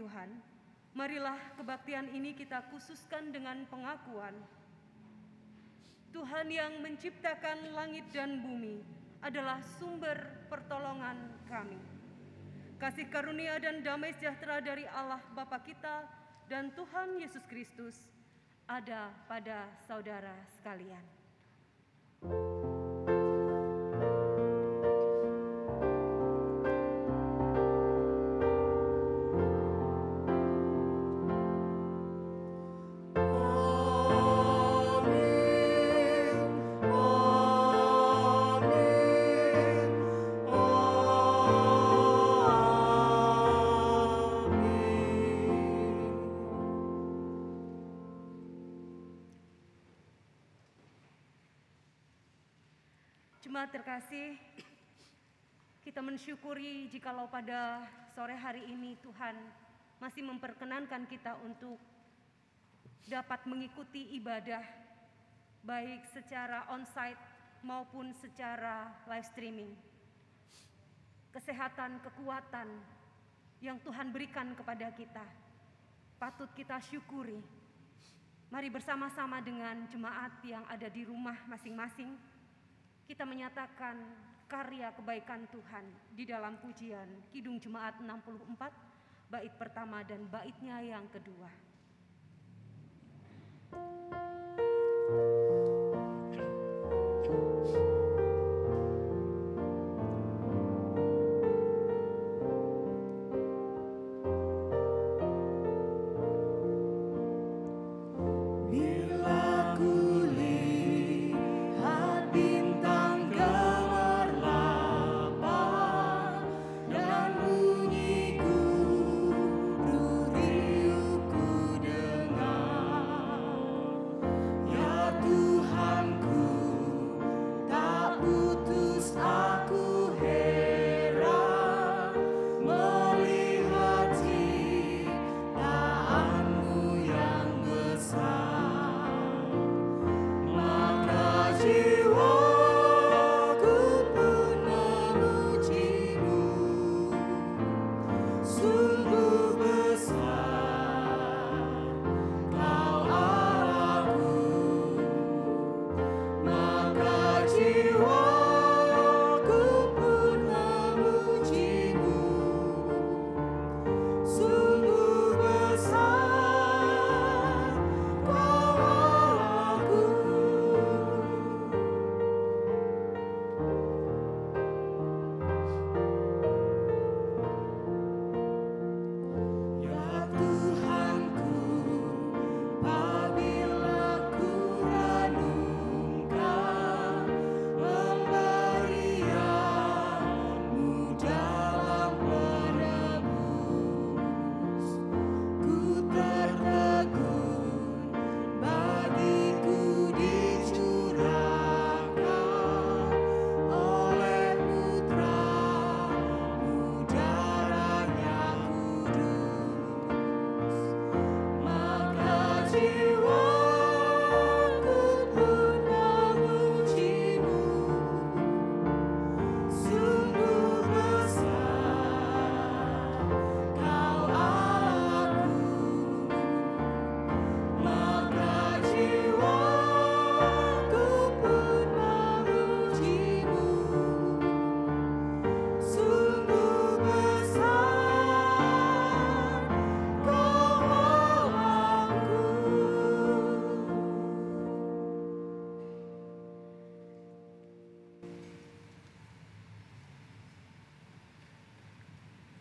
Tuhan, marilah kebaktian ini kita khususkan dengan pengakuan. Tuhan yang menciptakan langit dan bumi adalah sumber pertolongan kami. Kasih karunia dan damai sejahtera dari Allah Bapa kita dan Tuhan Yesus Kristus ada pada saudara sekalian. Jemaat terkasih, kita mensyukuri jikalau pada sore hari ini Tuhan masih memperkenankan kita untuk dapat mengikuti ibadah baik secara onsite maupun secara live streaming. Kesehatan, kekuatan yang Tuhan berikan kepada kita patut kita syukuri. Mari bersama-sama dengan jemaat yang ada di rumah masing-masing kita menyatakan karya kebaikan Tuhan di dalam pujian Kidung Jemaat 64 bait pertama dan baitnya yang kedua.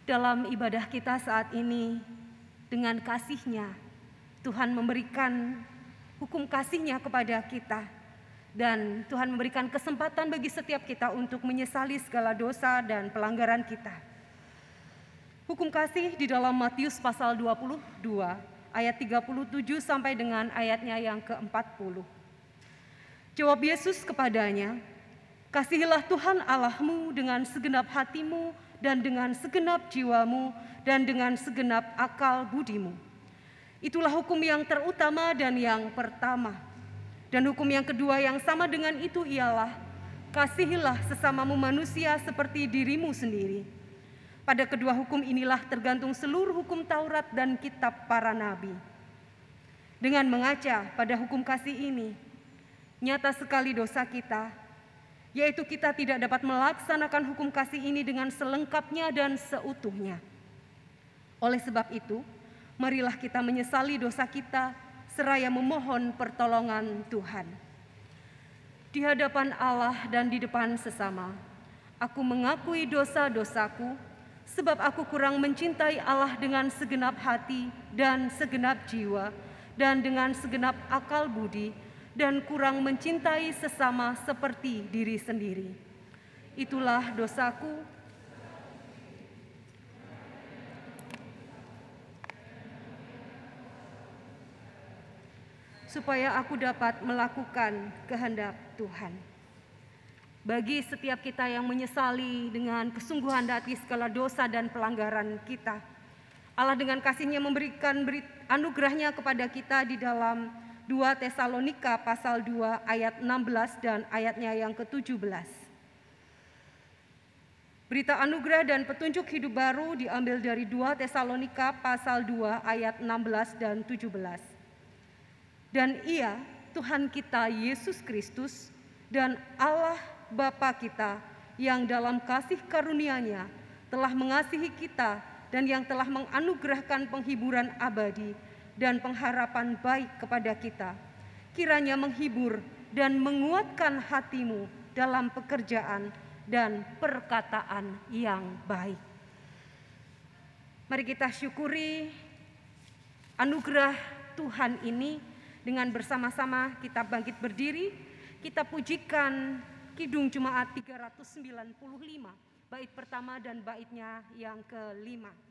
Dalam ibadah kita saat ini dengan kasihnya Tuhan memberikan hukum kasihnya kepada kita dan Tuhan memberikan kesempatan bagi setiap kita untuk menyesali segala dosa dan pelanggaran kita. Hukum kasih di dalam Matius pasal 22 ayat 37 sampai dengan ayatnya yang ke-40. Jawab Yesus kepadanya, Kasihilah Tuhan Allahmu dengan segenap hatimu, dan dengan segenap jiwamu dan dengan segenap akal budimu. Itulah hukum yang terutama dan yang pertama. Dan hukum yang kedua yang sama dengan itu ialah kasihilah sesamamu manusia seperti dirimu sendiri. Pada kedua hukum inilah tergantung seluruh hukum Taurat dan kitab para nabi. Dengan mengaca pada hukum kasih ini, nyata sekali dosa kita, yaitu kita tidak dapat melaksanakan hukum kasih ini dengan selengkapnya dan seutuhnya. Oleh sebab itu, marilah kita menyesali dosa kita seraya memohon pertolongan Tuhan. Di hadapan Allah dan di depan sesama, aku mengakui dosa-dosaku sebab aku kurang mencintai Allah dengan segenap hati dan segenap jiwa dan dengan segenap akal budi dan kurang mencintai sesama seperti diri sendiri. Itulah dosaku supaya aku dapat melakukan kehendak Tuhan. Bagi setiap kita yang menyesali dengan kesungguhan hati segala dosa dan pelanggaran kita, Allah dengan kasihnya memberikan anugerahnya kepada kita di dalam 2 Tesalonika pasal 2 ayat 16 dan ayatnya yang ke-17. Berita anugerah dan petunjuk hidup baru diambil dari 2 Tesalonika pasal 2 ayat 16 dan 17. Dan ia, Tuhan kita Yesus Kristus dan Allah Bapa kita yang dalam kasih karunia-Nya telah mengasihi kita dan yang telah menganugerahkan penghiburan abadi dan pengharapan baik kepada kita. Kiranya menghibur dan menguatkan hatimu dalam pekerjaan dan perkataan yang baik. Mari kita syukuri anugerah Tuhan ini dengan bersama-sama kita bangkit berdiri, kita pujikan Kidung Jemaat 395, bait pertama dan baitnya yang kelima.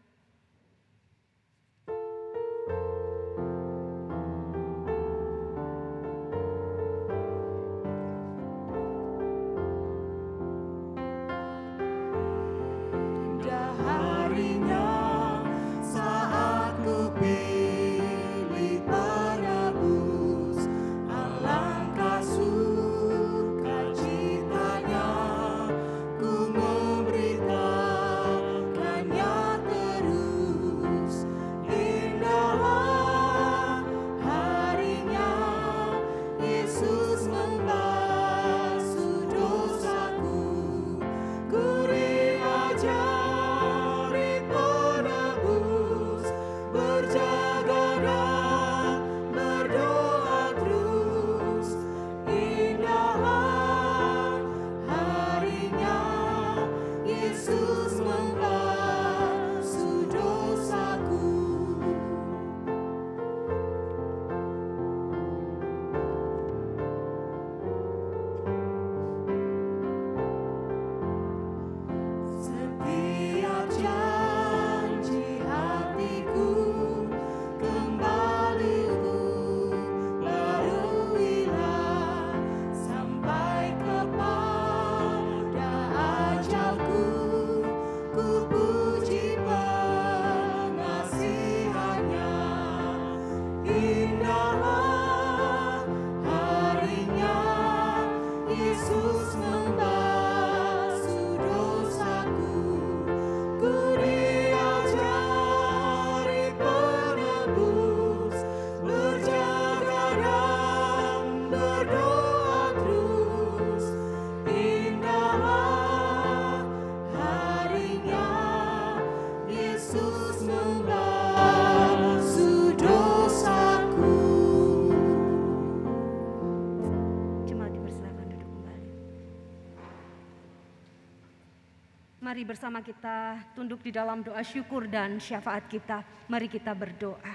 Mari bersama kita tunduk di dalam doa syukur dan syafaat kita. Mari kita berdoa.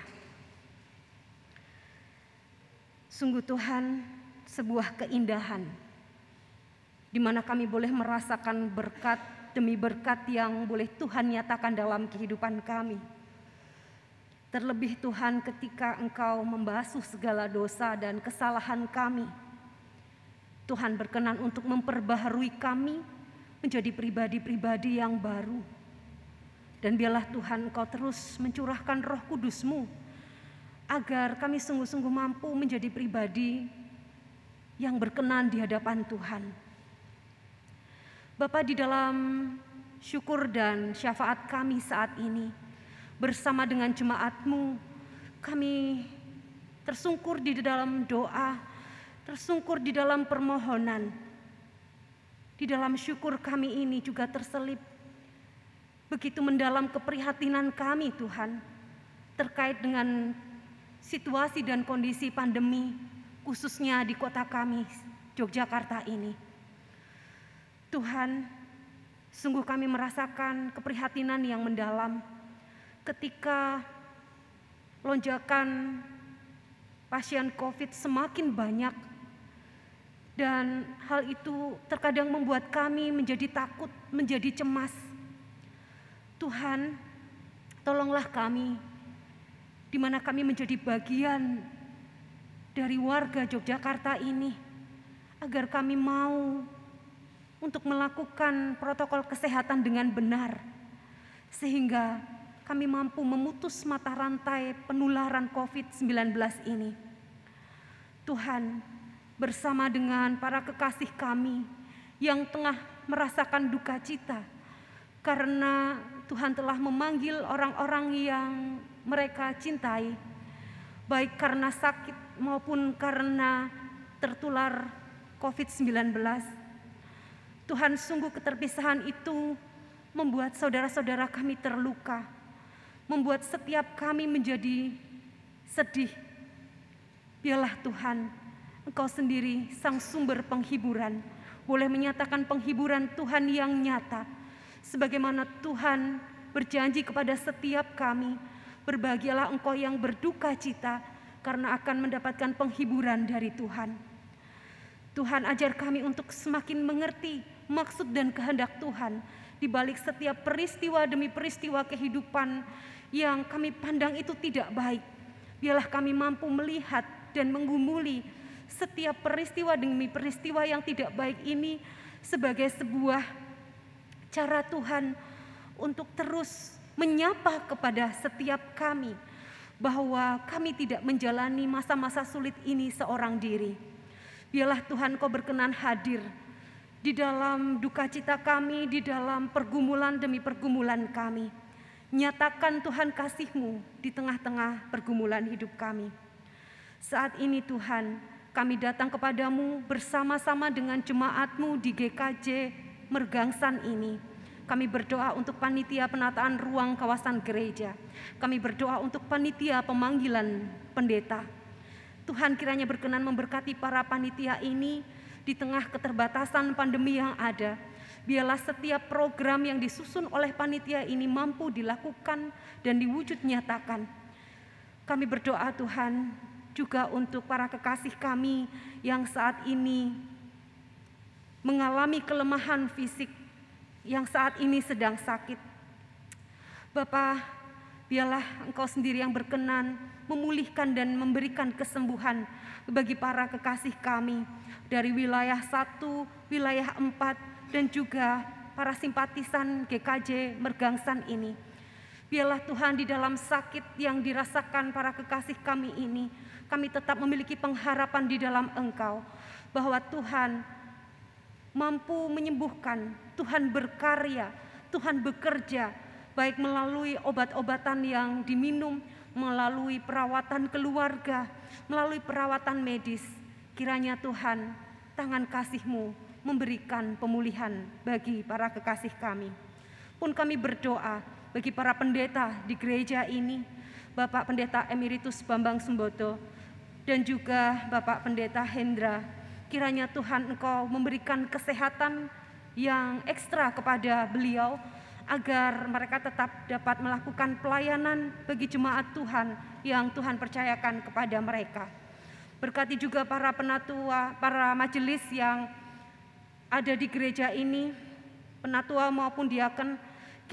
Sungguh Tuhan, sebuah keindahan di mana kami boleh merasakan berkat demi berkat yang boleh Tuhan nyatakan dalam kehidupan kami. Terlebih Tuhan ketika Engkau membasuh segala dosa dan kesalahan kami. Tuhan berkenan untuk memperbaharui kami menjadi pribadi-pribadi yang baru. Dan biarlah Tuhan Engkau terus mencurahkan roh kudusmu agar kami sungguh-sungguh mampu menjadi pribadi yang berkenan di hadapan Tuhan. Bapak di dalam syukur dan syafaat kami saat ini. Bersama dengan jemaatmu, kami tersungkur di dalam doa, tersungkur di dalam permohonan. Di dalam syukur kami ini juga terselip begitu mendalam keprihatinan kami Tuhan terkait dengan situasi dan kondisi pandemi khususnya di kota kami Yogyakarta ini. Tuhan, sungguh kami merasakan keprihatinan yang mendalam ketika lonjakan pasien COVID semakin banyak dan hal itu terkadang membuat kami menjadi takut, menjadi cemas. Tuhan, tolonglah kami di mana kami menjadi bagian dari warga Yogyakarta ini agar kami mau untuk melakukan protokol kesehatan dengan benar, sehingga kami mampu memutus mata rantai penularan COVID-19 ini. Tuhan, bersama dengan para kekasih kami yang tengah merasakan duka cita, karena Tuhan telah memanggil orang-orang yang mereka cintai, baik karena sakit maupun karena tertular COVID-19 Tuhan sungguh keterpisahan itu membuat saudara-saudara kami terluka, membuat setiap kami menjadi sedih. Biarlah Tuhan, Engkau sendiri sang sumber penghiburan, boleh menyatakan penghiburan Tuhan yang nyata, sebagaimana Tuhan berjanji kepada setiap kami, berbahagialah Engkau yang berduka cita, karena akan mendapatkan penghiburan dari Tuhan. Tuhan ajar kami untuk semakin mengerti maksud dan kehendak Tuhan di balik setiap peristiwa demi peristiwa kehidupan yang kami pandang itu tidak baik. Biarlah kami mampu melihat dan menggumuli setiap peristiwa demi peristiwa yang tidak baik ini sebagai sebuah cara Tuhan untuk terus menyapa kepada setiap kami bahwa kami tidak menjalani masa-masa sulit ini seorang diri. Biarlah Tuhan kau berkenan hadir di dalam duka cita kami, di dalam pergumulan demi pergumulan kami. Nyatakan Tuhan kasih-Mu di tengah-tengah pergumulan hidup kami. Saat ini Tuhan, kami datang kepadamu bersama-sama dengan jemaat-Mu di GKJ Mergangsan ini. Kami berdoa untuk panitia penataan ruang kawasan gereja. Kami berdoa untuk panitia pemanggilan pendeta. Tuhan kiranya berkenan memberkati para panitia ini, di tengah keterbatasan pandemi yang ada, biarlah setiap program yang disusun oleh panitia ini mampu dilakukan dan diwujud nyatakan. Kami berdoa Tuhan juga untuk para kekasih kami yang saat ini mengalami kelemahan fisik, yang saat ini sedang sakit. Bapak, biarlah Engkau sendiri yang berkenan memulihkan dan memberikan kesembuhan bagi para kekasih kami dari wilayah satu, wilayah empat, dan juga para simpatisan GKJ Mergangsan ini. Biarlah Tuhan di dalam sakit yang dirasakan para kekasih kami ini, kami tetap memiliki pengharapan di dalam Engkau bahwa Tuhan mampu menyembuhkan, Tuhan berkarya, Tuhan bekerja, baik melalui obat-obatan yang diminum, melalui perawatan keluarga, melalui perawatan medis. Kiranya Tuhan tangan kasih-Mu memberikan pemulihan bagi para kekasih kami. Pun kami berdoa bagi para pendeta di gereja ini, Bapak Pendeta Emeritus Bambang Semboto, dan juga Bapak Pendeta Hendra. Kiranya Tuhan Engkau memberikan kesehatan yang ekstra kepada beliau, agar mereka tetap dapat melakukan pelayanan bagi jemaat Tuhan yang Tuhan percayakan kepada mereka. Berkati juga para penatua, para majelis yang ada di gereja ini, penatua maupun diaken,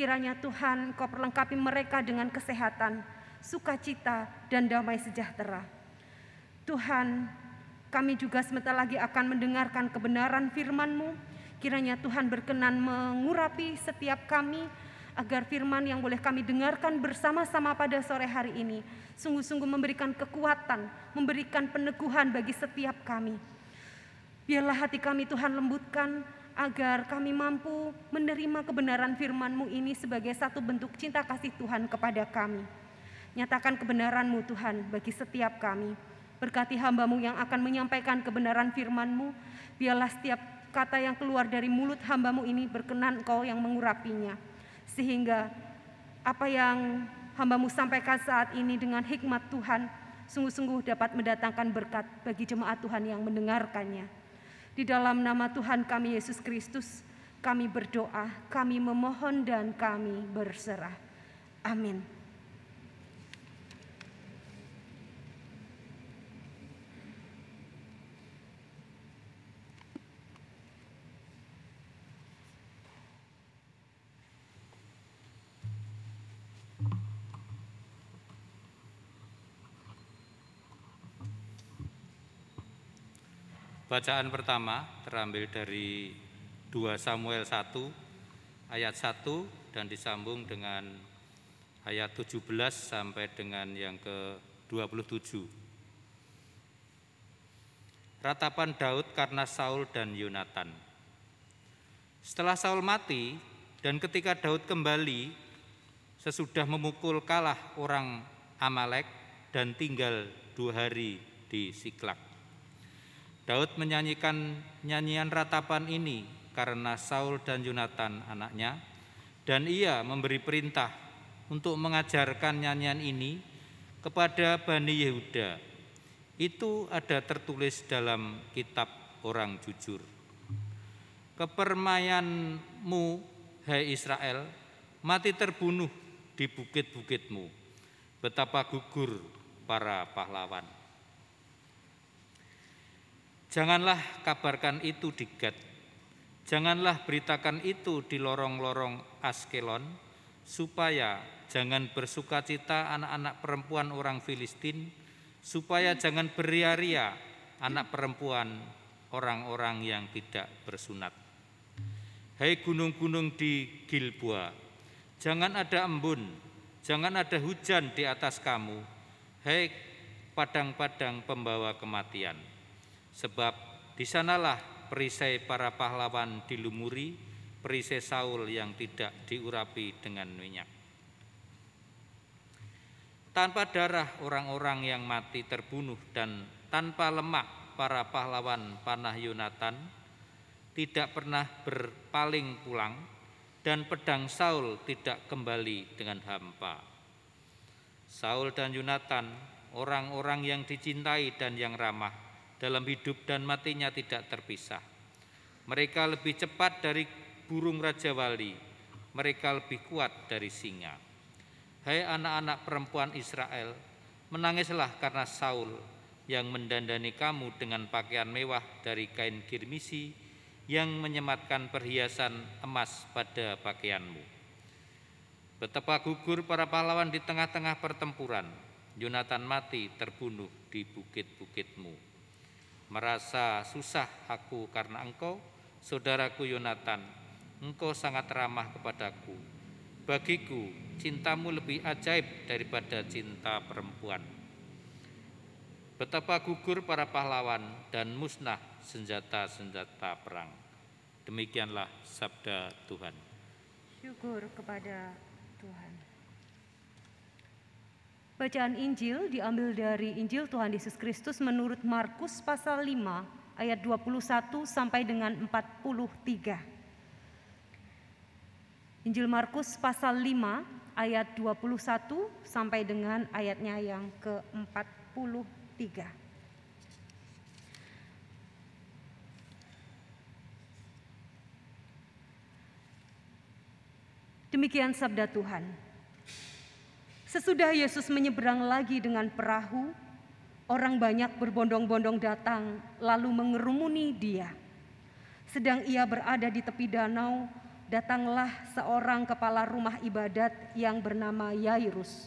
kiranya Tuhan kau perlengkapi mereka dengan kesehatan, sukacita, dan damai sejahtera. Tuhan, kami juga sebentar lagi akan mendengarkan kebenaran firman-Mu. Kiranya Tuhan berkenan mengurapi setiap kami agar firman yang boleh kami dengarkan bersama-sama pada sore hari ini sungguh-sungguh memberikan kekuatan, memberikan peneguhan bagi setiap kami. Biarlah hati kami Tuhan lembutkan agar kami mampu menerima kebenaran firman-Mu ini sebagai satu bentuk cinta kasih Tuhan kepada kami. Nyatakan kebenaran-Mu Tuhan bagi setiap kami. Berkati hamba-Mu yang akan menyampaikan kebenaran firman-Mu, biarlah setiap kata yang keluar dari mulut hamba-Mu ini berkenan Engkau yang mengurapinya. Sehingga apa yang hamba-Mu sampaikan saat ini dengan hikmat Tuhan, sungguh-sungguh dapat mendatangkan berkat bagi jemaat Tuhan yang mendengarkannya. Di dalam nama Tuhan kami Yesus Kristus, kami berdoa, kami memohon dan kami berserah. Amin. Bacaan pertama terambil dari 2 Samuel 1 ayat 1 dan disambung dengan ayat 17 sampai dengan yang ke-27. Ratapan Daud karena Saul dan Yonatan. Setelah Saul mati dan ketika Daud kembali sesudah memukul kalah orang Amalek dan tinggal dua hari di Siklak. Daud menyanyikan nyanyian ratapan ini karena Saul dan Yonatan anaknya dan ia memberi perintah untuk mengajarkan nyanyian ini kepada Bani Yehuda. Itu ada tertulis dalam kitab orang jujur. Kepermayanmu, hai Israel, mati terbunuh di bukit-bukitmu. Betapa gugur para pahlawan. Janganlah kabarkan itu di Gad. Janganlah beritakan itu di lorong-lorong Askelon, supaya jangan bersuka cita anak-anak perempuan orang Filistin, supaya jangan beria-ria anak perempuan orang-orang yang tidak bersunat. Hai gunung-gunung di Gilboa, jangan ada embun, jangan ada hujan di atas kamu. Hai padang-padang pembawa kematian Sebab di sanalah perisai para pahlawan dilumuri, perisai Saul yang tidak diurapi dengan minyak. Tanpa darah orang-orang yang mati terbunuh dan tanpa lemak para pahlawan panah Yonatan tidak pernah berpaling pulang dan pedang Saul tidak kembali dengan hampa. Saul dan Yonatan, orang-orang yang dicintai dan yang ramah, dalam hidup dan matinya tidak terpisah. Mereka lebih cepat dari burung raja wali, mereka lebih kuat dari singa. Hai anak-anak perempuan Israel, menangislah karena Saul yang mendandani kamu dengan pakaian mewah dari kain kirmisi yang menyematkan perhiasan emas pada pakaianmu. Betapa gugur para pahlawan di tengah-tengah pertempuran. Yonatan mati terbunuh di bukit-bukitmu. Merasa susah aku karena engkau, saudaraku Yonatan, engkau sangat ramah kepadaku. Bagiku, cintamu lebih ajaib daripada cinta perempuan. Betapa gugur para pahlawan dan musnah senjata-senjata perang. Demikianlah sabda Tuhan. Syukur kepada Tuhan. Bacaan Injil diambil dari Injil Tuhan Yesus Kristus menurut Markus pasal 5 ayat 21 sampai dengan 43. Injil Markus pasal 5 ayat 21 sampai dengan ayatnya yang ke-43. Demikian sabda Tuhan. Sesudah Yesus menyeberang lagi dengan perahu, orang banyak berbondong-bondong datang lalu mengerumuni dia. Sedang ia berada di tepi danau, datanglah seorang kepala rumah ibadat yang bernama Yairus.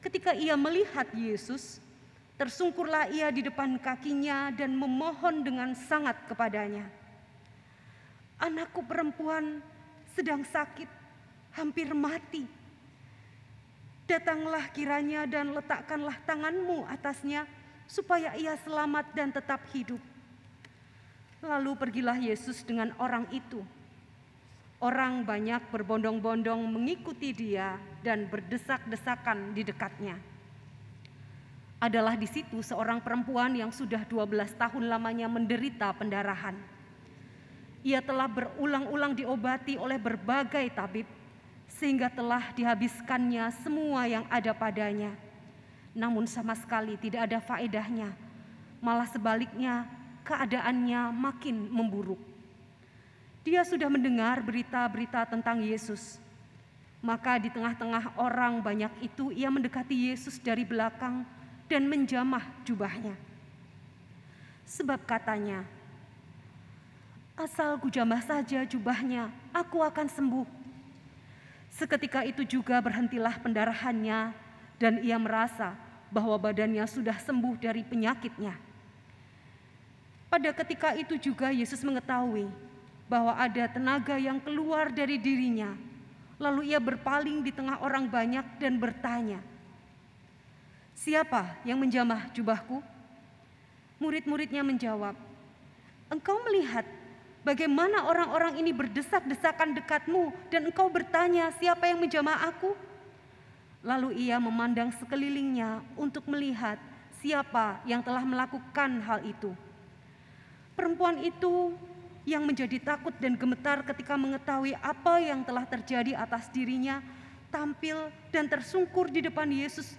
Ketika ia melihat Yesus, tersungkurlah ia di depan kakinya dan memohon dengan sangat kepadanya. Anakku perempuan sedang sakit, hampir mati Datanglah kiranya dan letakkanlah tanganmu atasnya, supaya ia selamat dan tetap hidup. Lalu pergilah Yesus dengan orang itu. Orang banyak berbondong-bondong mengikuti dia dan berdesak-desakan di dekatnya. Adalah di situ seorang perempuan yang sudah 12 tahun lamanya menderita pendarahan. Ia telah berulang-ulang diobati oleh berbagai tabib, sehingga telah dihabiskannya semua yang ada padanya. Namun sama sekali tidak ada faedahnya, malah sebaliknya keadaannya makin memburuk. Dia sudah mendengar berita-berita tentang Yesus. Maka di tengah-tengah orang banyak itu ia mendekati Yesus dari belakang dan menjamah jubahnya. Sebab katanya, asal kujamah saja jubahnya, aku akan sembuh. Seketika itu juga berhentilah pendarahannya dan ia merasa bahwa badannya sudah sembuh dari penyakitnya. Pada ketika itu juga Yesus mengetahui bahwa ada tenaga yang keluar dari dirinya. Lalu ia berpaling di tengah orang banyak dan bertanya, "Siapa yang menjamah jubahku?" Murid-muridnya menjawab, "Engkau melihat Bagaimana orang-orang ini berdesak-desakan dekatmu dan engkau bertanya siapa yang menjamah aku? Lalu ia memandang sekelilingnya untuk melihat siapa yang telah melakukan hal itu. Perempuan itu yang menjadi takut dan gemetar ketika mengetahui apa yang telah terjadi atas dirinya, tampil dan tersungkur di depan Yesus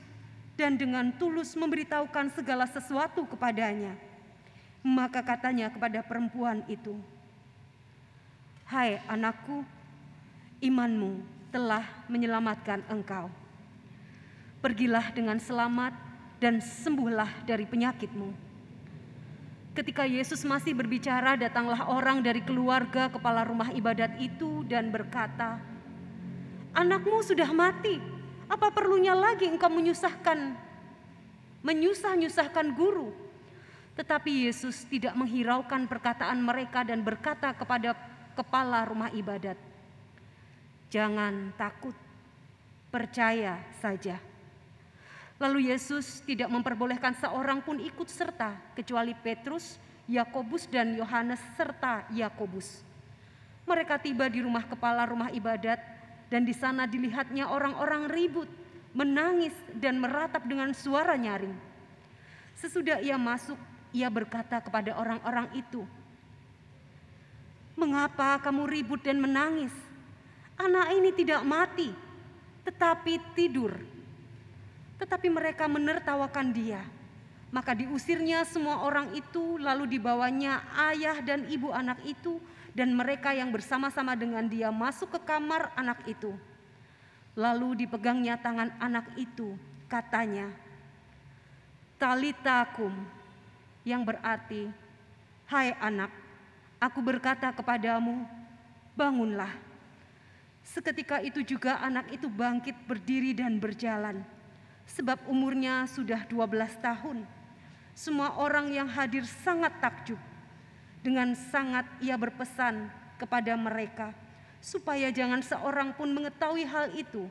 dan dengan tulus memberitahukan segala sesuatu kepadanya. Maka katanya kepada perempuan itu, Hai anakku, imanmu telah menyelamatkan engkau. Pergilah dengan selamat dan sembuhlah dari penyakitmu. Ketika Yesus masih berbicara, datanglah orang dari keluarga kepala rumah ibadat itu dan berkata, "Anakmu sudah mati. Apa perlunya lagi engkau menyusahkan menyusah-nyusahkan guru?" Tetapi Yesus tidak menghiraukan perkataan mereka dan berkata kepada kepala rumah ibadat. Jangan takut, percaya saja. Lalu Yesus tidak memperbolehkan seorang pun ikut serta kecuali Petrus, Yakobus dan Yohanes serta Yakobus. Mereka tiba di rumah kepala rumah ibadat dan di sana dilihatnya orang-orang ribut, menangis dan meratap dengan suara nyaring. Sesudah ia masuk, ia berkata kepada orang-orang itu, Mengapa kamu ribut dan menangis? Anak ini tidak mati, tetapi tidur. Tetapi mereka menertawakan dia. Maka diusirnya semua orang itu, lalu dibawanya ayah dan ibu anak itu, dan mereka yang bersama-sama dengan dia masuk ke kamar anak itu. Lalu dipegangnya tangan anak itu, katanya, Talitakum, yang berarti, Hai anak, Aku berkata kepadamu, bangunlah. Seketika itu juga anak itu bangkit berdiri dan berjalan. Sebab umurnya sudah 12 tahun. Semua orang yang hadir sangat takjub. Dengan sangat ia berpesan kepada mereka supaya jangan seorang pun mengetahui hal itu.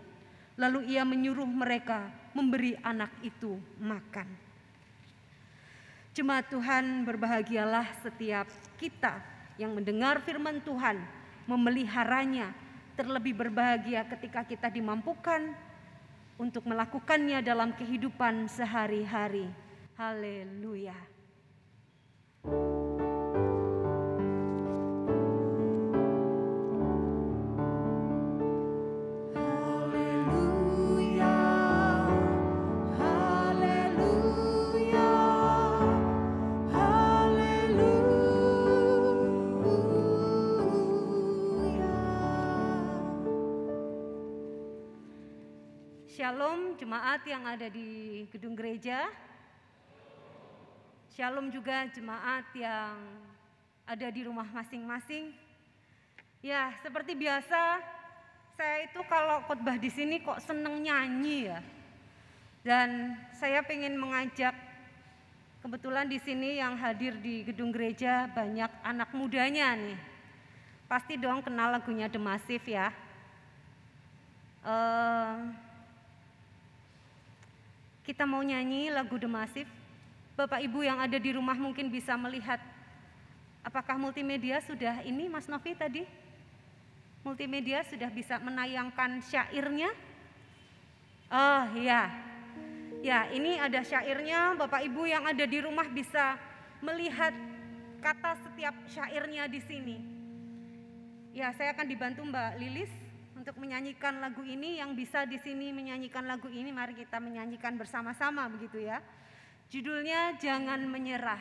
Lalu ia menyuruh mereka memberi anak itu makan. Jemaat Tuhan berbahagialah setiap kita yang mendengar firman Tuhan, memeliharanya, terlebih berbahagia ketika kita dimampukan untuk melakukannya dalam kehidupan sehari-hari. Haleluya. Shalom jemaat yang ada di gedung gereja. Shalom juga jemaat yang ada di rumah masing-masing. Ya, seperti biasa, saya itu kalau khotbah di sini kok seneng nyanyi ya. Dan saya ingin mengajak kebetulan di sini yang hadir di gedung gereja banyak anak mudanya nih. Pasti dong kenal lagunya The Massive ya. Uh, kita mau nyanyi lagu The Massive. Bapak Ibu yang ada di rumah mungkin bisa melihat Apakah multimedia sudah ini Mas Novi tadi? Multimedia sudah bisa menayangkan syairnya? Oh iya. Ya, ini ada syairnya. Bapak Ibu yang ada di rumah bisa melihat kata setiap syairnya di sini. Ya, saya akan dibantu Mbak Lilis untuk menyanyikan lagu ini yang bisa di sini menyanyikan lagu ini mari kita menyanyikan bersama-sama begitu ya. Judulnya Jangan Menyerah.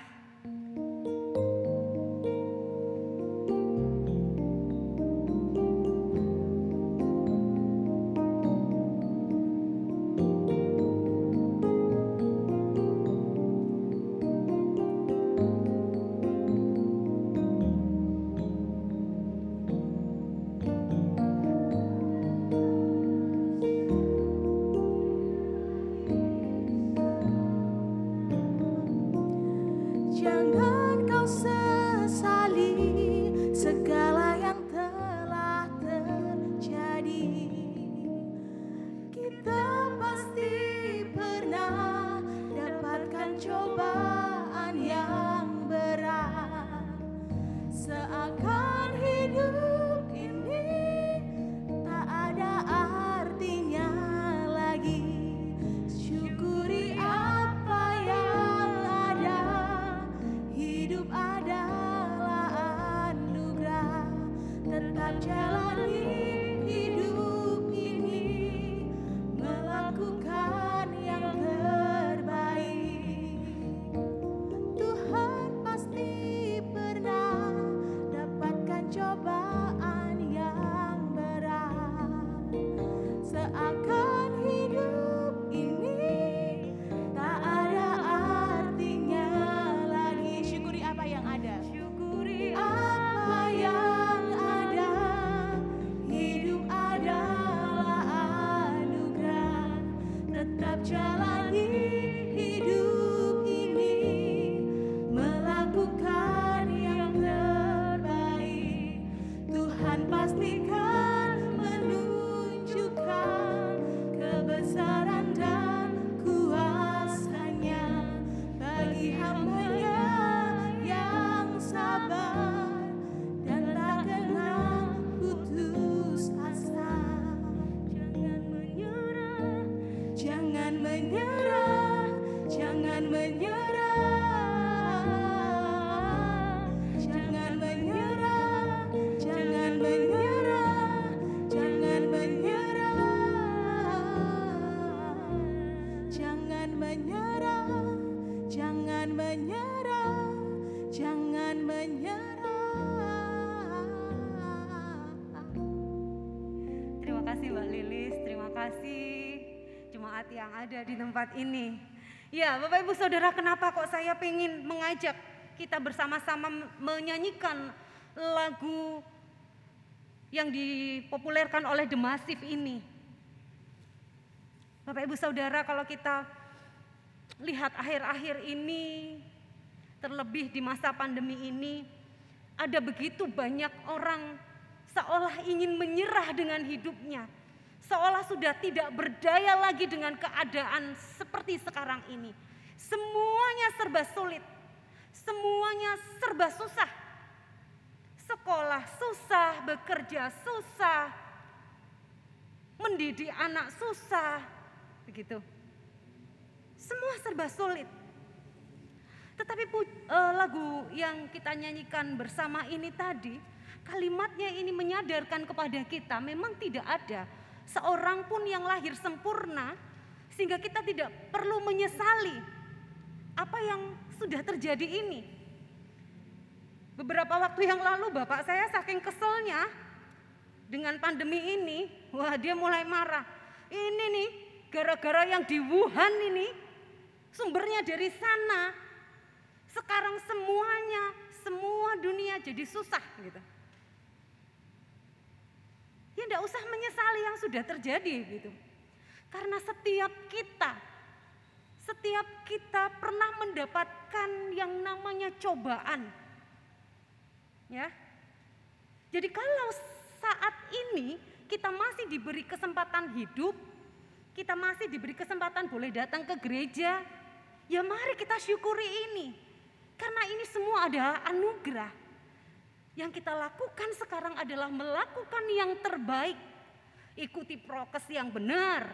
Tempat ini. Ya, Bapak Ibu Saudara, kenapa kok saya ingin mengajak kita bersama-sama menyanyikan lagu yang dipopulerkan oleh The Massive ini. Bapak Ibu Saudara, kalau kita lihat akhir-akhir ini, terlebih di masa pandemi ini, ada begitu banyak orang seolah ingin menyerah dengan hidupnya seolah sudah tidak berdaya lagi dengan keadaan seperti sekarang ini. Semuanya serba sulit, semuanya serba susah. Sekolah susah, bekerja susah, mendidik anak susah, begitu. Semua serba sulit. Tetapi uh, lagu yang kita nyanyikan bersama ini tadi, kalimatnya ini menyadarkan kepada kita memang tidak ada seorang pun yang lahir sempurna sehingga kita tidak perlu menyesali apa yang sudah terjadi ini. Beberapa waktu yang lalu bapak saya saking keselnya dengan pandemi ini, wah dia mulai marah. Ini nih gara-gara yang di Wuhan ini sumbernya dari sana. Sekarang semuanya, semua dunia jadi susah gitu. Ya tidak usah menyesali yang sudah terjadi gitu. Karena setiap kita, setiap kita pernah mendapatkan yang namanya cobaan. Ya. Jadi kalau saat ini kita masih diberi kesempatan hidup, kita masih diberi kesempatan boleh datang ke gereja, ya mari kita syukuri ini. Karena ini semua adalah anugerah. Yang kita lakukan sekarang adalah melakukan yang terbaik. Ikuti prokes yang benar.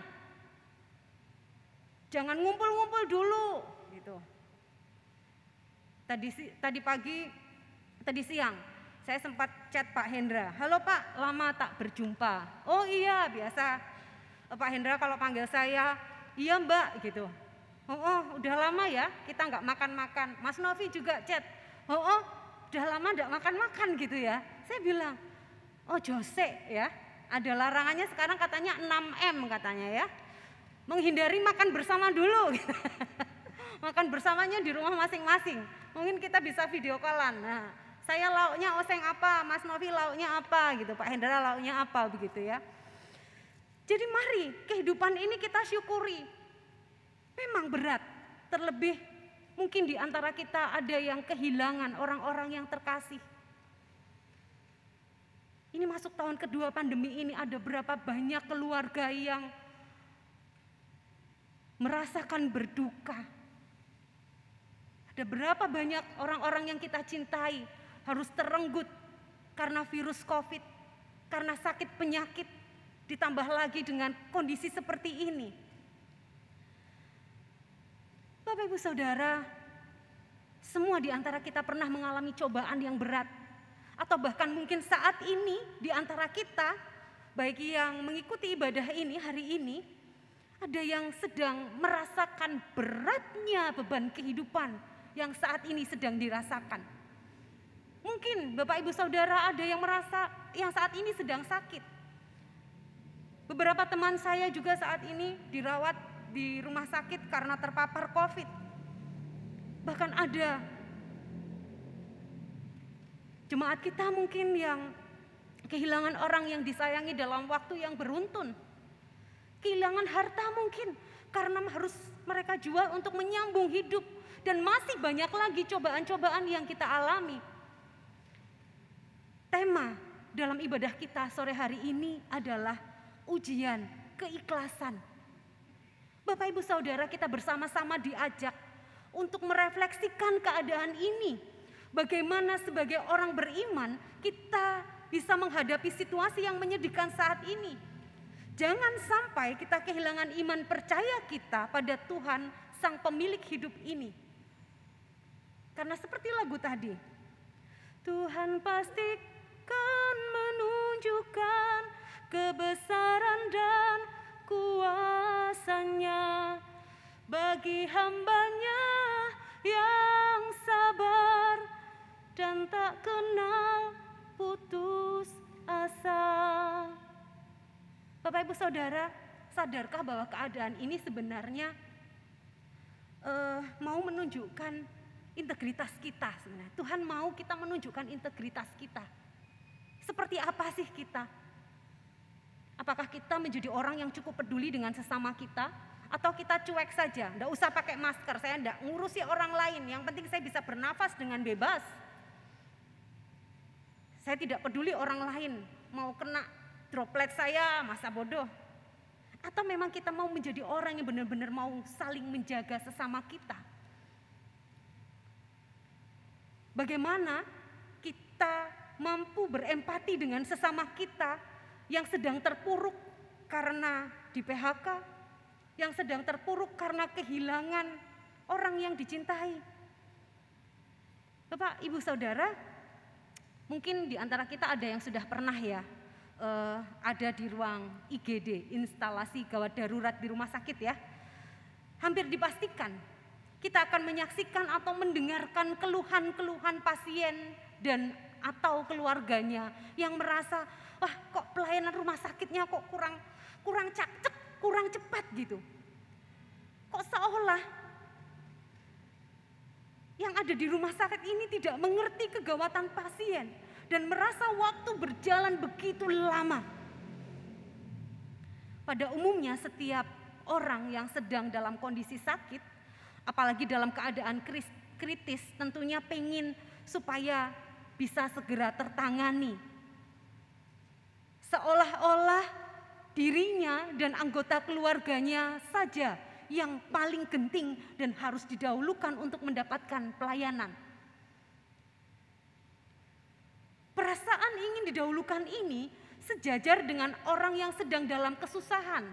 Jangan ngumpul-ngumpul dulu gitu. Tadi tadi pagi tadi siang saya sempat chat Pak Hendra. Halo Pak, lama tak berjumpa. Oh iya, biasa Pak Hendra kalau panggil saya, iya Mbak gitu. Oh, oh udah lama ya kita nggak makan-makan. Mas Novi juga chat. Oh, oh udah lama nggak makan-makan gitu ya. Saya bilang, oh Jose ya, ada larangannya sekarang katanya 6M katanya ya. Menghindari makan bersama dulu. makan bersamanya di rumah masing-masing. Mungkin kita bisa video callan. Nah, saya lauknya oseng apa, Mas Novi lauknya apa gitu, Pak Hendra lauknya apa begitu ya. Jadi mari kehidupan ini kita syukuri. Memang berat, terlebih mungkin di antara kita ada yang kehilangan orang-orang yang terkasih. Ini masuk tahun kedua pandemi ini ada berapa banyak keluarga yang merasakan berduka. Ada berapa banyak orang-orang yang kita cintai harus terenggut karena virus COVID, karena sakit penyakit, ditambah lagi dengan kondisi seperti ini. Bapak Ibu Saudara, semua di antara kita pernah mengalami cobaan yang berat atau bahkan mungkin saat ini di antara kita baik yang mengikuti ibadah ini hari ini ada yang sedang merasakan beratnya beban kehidupan yang saat ini sedang dirasakan. Mungkin Bapak Ibu Saudara ada yang merasa yang saat ini sedang sakit. Beberapa teman saya juga saat ini dirawat di rumah sakit karena terpapar COVID. Bahkan ada jemaat kita mungkin yang kehilangan orang yang disayangi dalam waktu yang beruntun. Kehilangan harta mungkin karena harus mereka jual untuk menyambung hidup dan masih banyak lagi cobaan-cobaan yang kita alami. Tema dalam ibadah kita sore hari ini adalah ujian keikhlasan. Bapak Ibu Saudara kita bersama-sama diajak untuk merefleksikan keadaan ini. Bagaimana sebagai orang beriman kita bisa menghadapi situasi yang menyedihkan saat ini. Jangan sampai kita kehilangan iman percaya kita pada Tuhan sang pemilik hidup ini. Karena seperti lagu tadi, Tuhan pastikan menunjukkan kebesaran dan kuasanya bagi hambanya yang sabar dan tak kenal putus asa. Bapak Ibu Saudara, sadarkah bahwa keadaan ini sebenarnya uh, mau menunjukkan integritas kita sebenarnya. Tuhan mau kita menunjukkan integritas kita. Seperti apa sih kita? Apakah kita menjadi orang yang cukup peduli dengan sesama kita? Atau kita cuek saja, tidak usah pakai masker, saya tidak ngurusi orang lain, yang penting saya bisa bernafas dengan bebas. Saya tidak peduli orang lain, mau kena droplet saya, masa bodoh. Atau memang kita mau menjadi orang yang benar-benar mau saling menjaga sesama kita. Bagaimana kita mampu berempati dengan sesama kita yang sedang terpuruk karena di PHK, yang sedang terpuruk karena kehilangan orang yang dicintai. Bapak, Ibu, Saudara, mungkin di antara kita ada yang sudah pernah ya uh, ada di ruang IGD, instalasi gawat darurat di rumah sakit ya. Hampir dipastikan kita akan menyaksikan atau mendengarkan keluhan-keluhan pasien dan atau keluarganya yang merasa wah kok pelayanan rumah sakitnya kok kurang kurang cak kurang cepat gitu. Kok seolah yang ada di rumah sakit ini tidak mengerti kegawatan pasien dan merasa waktu berjalan begitu lama. Pada umumnya setiap orang yang sedang dalam kondisi sakit, apalagi dalam keadaan kritis, tentunya pengen supaya bisa segera tertangani Seolah-olah dirinya dan anggota keluarganya saja yang paling genting dan harus didahulukan untuk mendapatkan pelayanan. ingin didahulukan ini sejajar dengan orang yang sedang dalam kesusahan.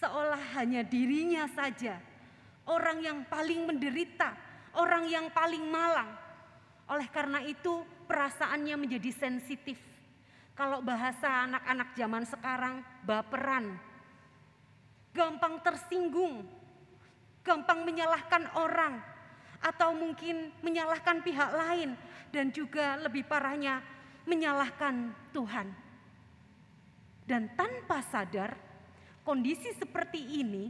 Seolah hanya dirinya saja, orang yang paling menderita, orang yang paling malang. Oleh karena itu, perasaannya menjadi sensitif. Kalau bahasa anak-anak zaman sekarang, baperan, gampang tersinggung, gampang menyalahkan orang, atau mungkin menyalahkan pihak lain, dan juga lebih parahnya menyalahkan Tuhan. Dan tanpa sadar, kondisi seperti ini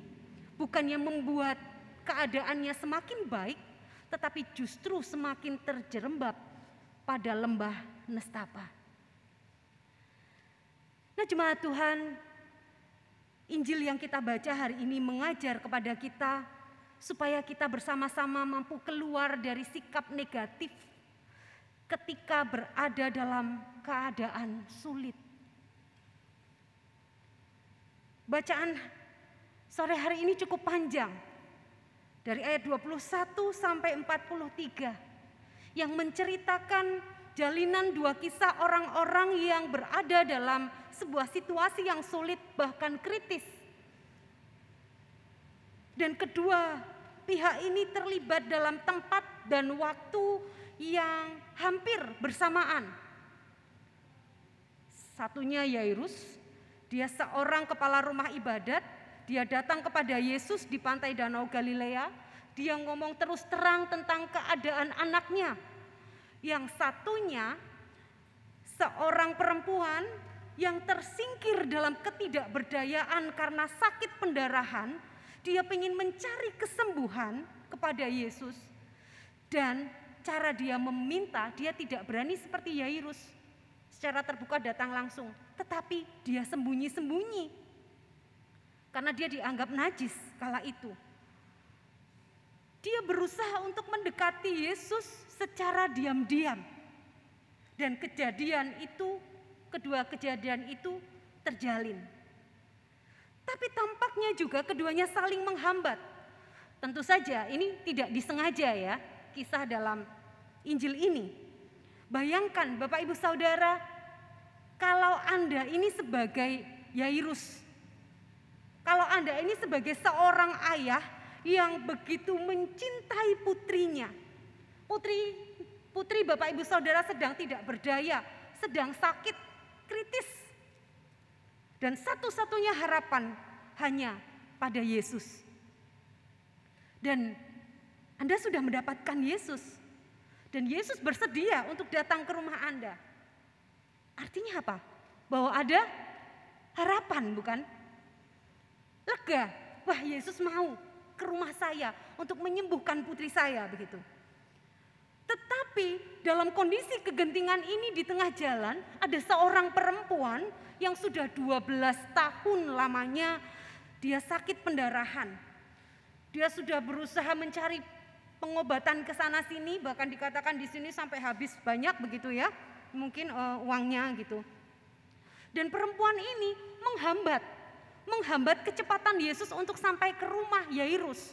bukannya membuat keadaannya semakin baik, tetapi justru semakin terjerembab pada lembah nestapa. Nah, jemaat Tuhan, Injil yang kita baca hari ini mengajar kepada kita supaya kita bersama-sama mampu keluar dari sikap negatif ketika berada dalam keadaan sulit. Bacaan sore hari ini cukup panjang, dari ayat 21 sampai 43 yang menceritakan jalinan dua kisah orang-orang yang berada dalam sebuah situasi yang sulit bahkan kritis. Dan kedua pihak ini terlibat dalam tempat dan waktu yang hampir bersamaan. Satunya Yairus, dia seorang kepala rumah ibadat dia datang kepada Yesus di pantai Danau Galilea. Dia ngomong terus terang tentang keadaan anaknya. Yang satunya seorang perempuan yang tersingkir dalam ketidakberdayaan karena sakit pendarahan. Dia ingin mencari kesembuhan kepada Yesus. Dan cara dia meminta, dia tidak berani seperti Yairus. Secara terbuka datang langsung. Tetapi dia sembunyi-sembunyi karena dia dianggap najis kala itu. Dia berusaha untuk mendekati Yesus secara diam-diam. Dan kejadian itu, kedua kejadian itu terjalin. Tapi tampaknya juga keduanya saling menghambat. Tentu saja ini tidak disengaja ya, kisah dalam Injil ini. Bayangkan Bapak Ibu Saudara, kalau Anda ini sebagai Yairus, kalau Anda ini sebagai seorang ayah yang begitu mencintai putrinya. Putri putri Bapak Ibu Saudara sedang tidak berdaya, sedang sakit kritis. Dan satu-satunya harapan hanya pada Yesus. Dan Anda sudah mendapatkan Yesus. Dan Yesus bersedia untuk datang ke rumah Anda. Artinya apa? Bahwa ada harapan bukan? Lega, wah Yesus mau ke rumah saya untuk menyembuhkan putri saya begitu. Tetapi dalam kondisi kegentingan ini di tengah jalan ada seorang perempuan yang sudah 12 tahun lamanya dia sakit pendarahan. Dia sudah berusaha mencari pengobatan ke sana sini bahkan dikatakan di sini sampai habis banyak begitu ya. Mungkin uh, uangnya gitu. Dan perempuan ini menghambat menghambat kecepatan Yesus untuk sampai ke rumah Yairus.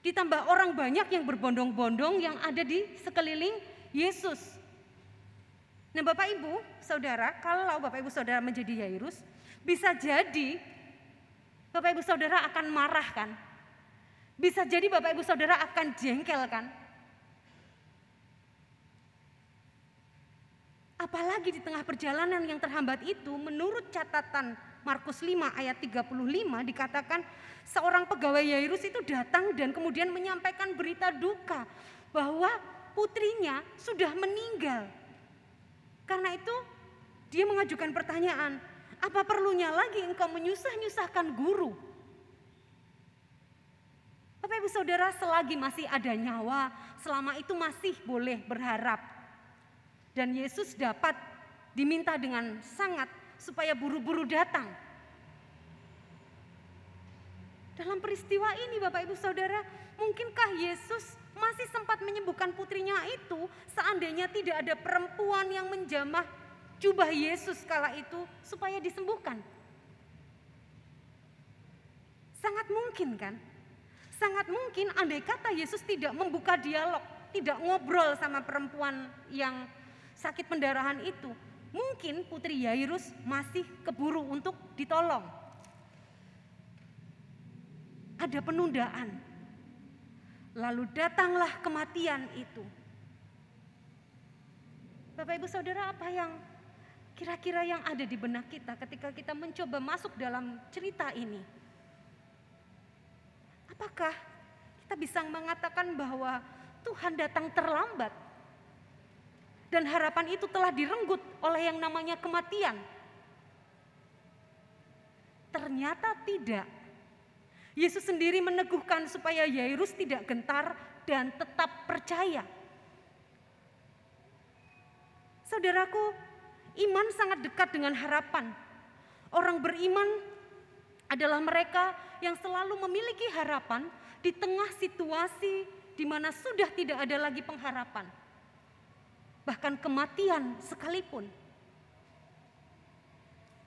Ditambah orang banyak yang berbondong-bondong yang ada di sekeliling Yesus. Nah Bapak Ibu, Saudara, kalau Bapak Ibu Saudara menjadi Yairus, bisa jadi Bapak Ibu Saudara akan marah kan? Bisa jadi Bapak Ibu Saudara akan jengkel kan? Apalagi di tengah perjalanan yang terhambat itu, menurut catatan Markus 5 ayat 35 dikatakan seorang pegawai Yairus itu datang dan kemudian menyampaikan berita duka bahwa putrinya sudah meninggal. Karena itu dia mengajukan pertanyaan, apa perlunya lagi engkau menyusah-nyusahkan guru? Bapak Ibu Saudara selagi masih ada nyawa, selama itu masih boleh berharap. Dan Yesus dapat diminta dengan sangat supaya buru-buru datang. Dalam peristiwa ini Bapak Ibu Saudara, mungkinkah Yesus masih sempat menyembuhkan putrinya itu seandainya tidak ada perempuan yang menjamah jubah Yesus kala itu supaya disembuhkan? Sangat mungkin kan? Sangat mungkin andai kata Yesus tidak membuka dialog, tidak ngobrol sama perempuan yang sakit pendarahan itu, mungkin Putri Yairus masih keburu untuk ditolong. Ada penundaan. Lalu datanglah kematian itu. Bapak Ibu Saudara, apa yang kira-kira yang ada di benak kita ketika kita mencoba masuk dalam cerita ini? Apakah kita bisa mengatakan bahwa Tuhan datang terlambat dan harapan itu telah direnggut oleh yang namanya kematian. Ternyata tidak. Yesus sendiri meneguhkan supaya Yairus tidak gentar dan tetap percaya. Saudaraku, iman sangat dekat dengan harapan. Orang beriman adalah mereka yang selalu memiliki harapan di tengah situasi di mana sudah tidak ada lagi pengharapan bahkan kematian sekalipun.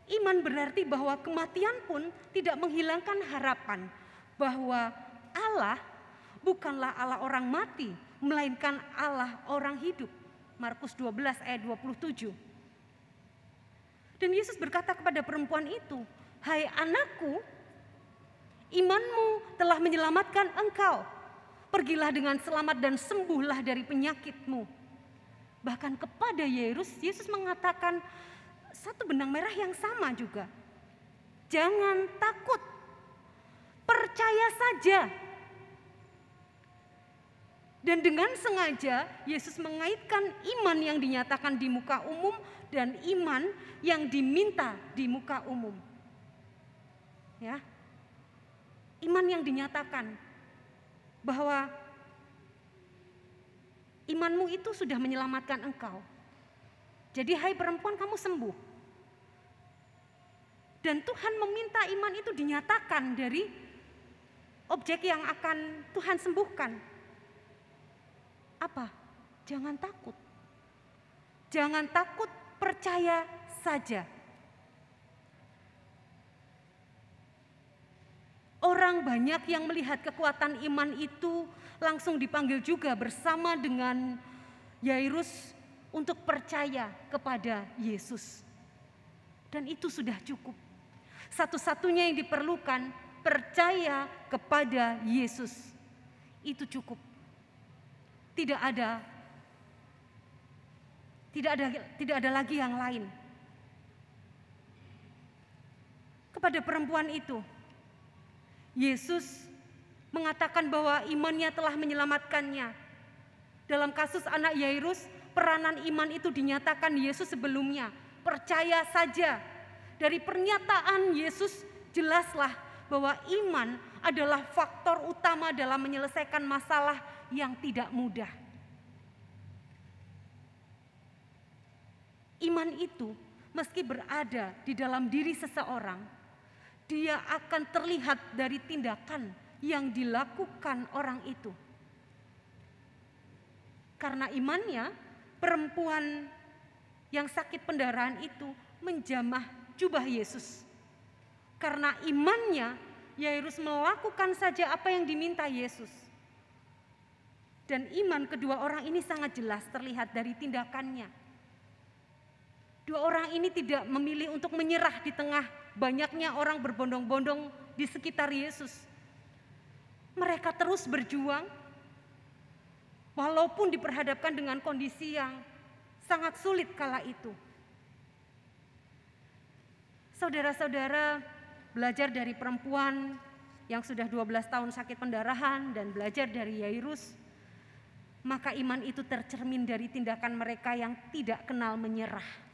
Iman berarti bahwa kematian pun tidak menghilangkan harapan bahwa Allah bukanlah Allah orang mati, melainkan Allah orang hidup. Markus 12 ayat 27. Dan Yesus berkata kepada perempuan itu, "Hai anakku, imanmu telah menyelamatkan engkau. Pergilah dengan selamat dan sembuhlah dari penyakitmu." Bahkan kepada Yesus, Yesus mengatakan satu benang merah yang sama juga. Jangan takut, percaya saja. Dan dengan sengaja Yesus mengaitkan iman yang dinyatakan di muka umum dan iman yang diminta di muka umum. Ya. Iman yang dinyatakan bahwa imanmu itu sudah menyelamatkan engkau. Jadi hai perempuan kamu sembuh. Dan Tuhan meminta iman itu dinyatakan dari objek yang akan Tuhan sembuhkan. Apa? Jangan takut. Jangan takut, percaya saja. Orang banyak yang melihat kekuatan iman itu langsung dipanggil juga bersama dengan Yairus untuk percaya kepada Yesus. Dan itu sudah cukup. Satu-satunya yang diperlukan percaya kepada Yesus. Itu cukup. Tidak ada tidak ada tidak ada lagi yang lain. Kepada perempuan itu Yesus mengatakan bahwa imannya telah menyelamatkannya. Dalam kasus anak Yairus, peranan iman itu dinyatakan Yesus sebelumnya. Percaya saja. Dari pernyataan Yesus jelaslah bahwa iman adalah faktor utama dalam menyelesaikan masalah yang tidak mudah. Iman itu meski berada di dalam diri seseorang, dia akan terlihat dari tindakan yang dilakukan orang itu. Karena imannya, perempuan yang sakit pendarahan itu menjamah jubah Yesus. Karena imannya, Yairus melakukan saja apa yang diminta Yesus. Dan iman kedua orang ini sangat jelas terlihat dari tindakannya. Dua orang ini tidak memilih untuk menyerah di tengah banyaknya orang berbondong-bondong di sekitar Yesus mereka terus berjuang walaupun diperhadapkan dengan kondisi yang sangat sulit kala itu. Saudara-saudara belajar dari perempuan yang sudah 12 tahun sakit pendarahan dan belajar dari Yairus, maka iman itu tercermin dari tindakan mereka yang tidak kenal menyerah.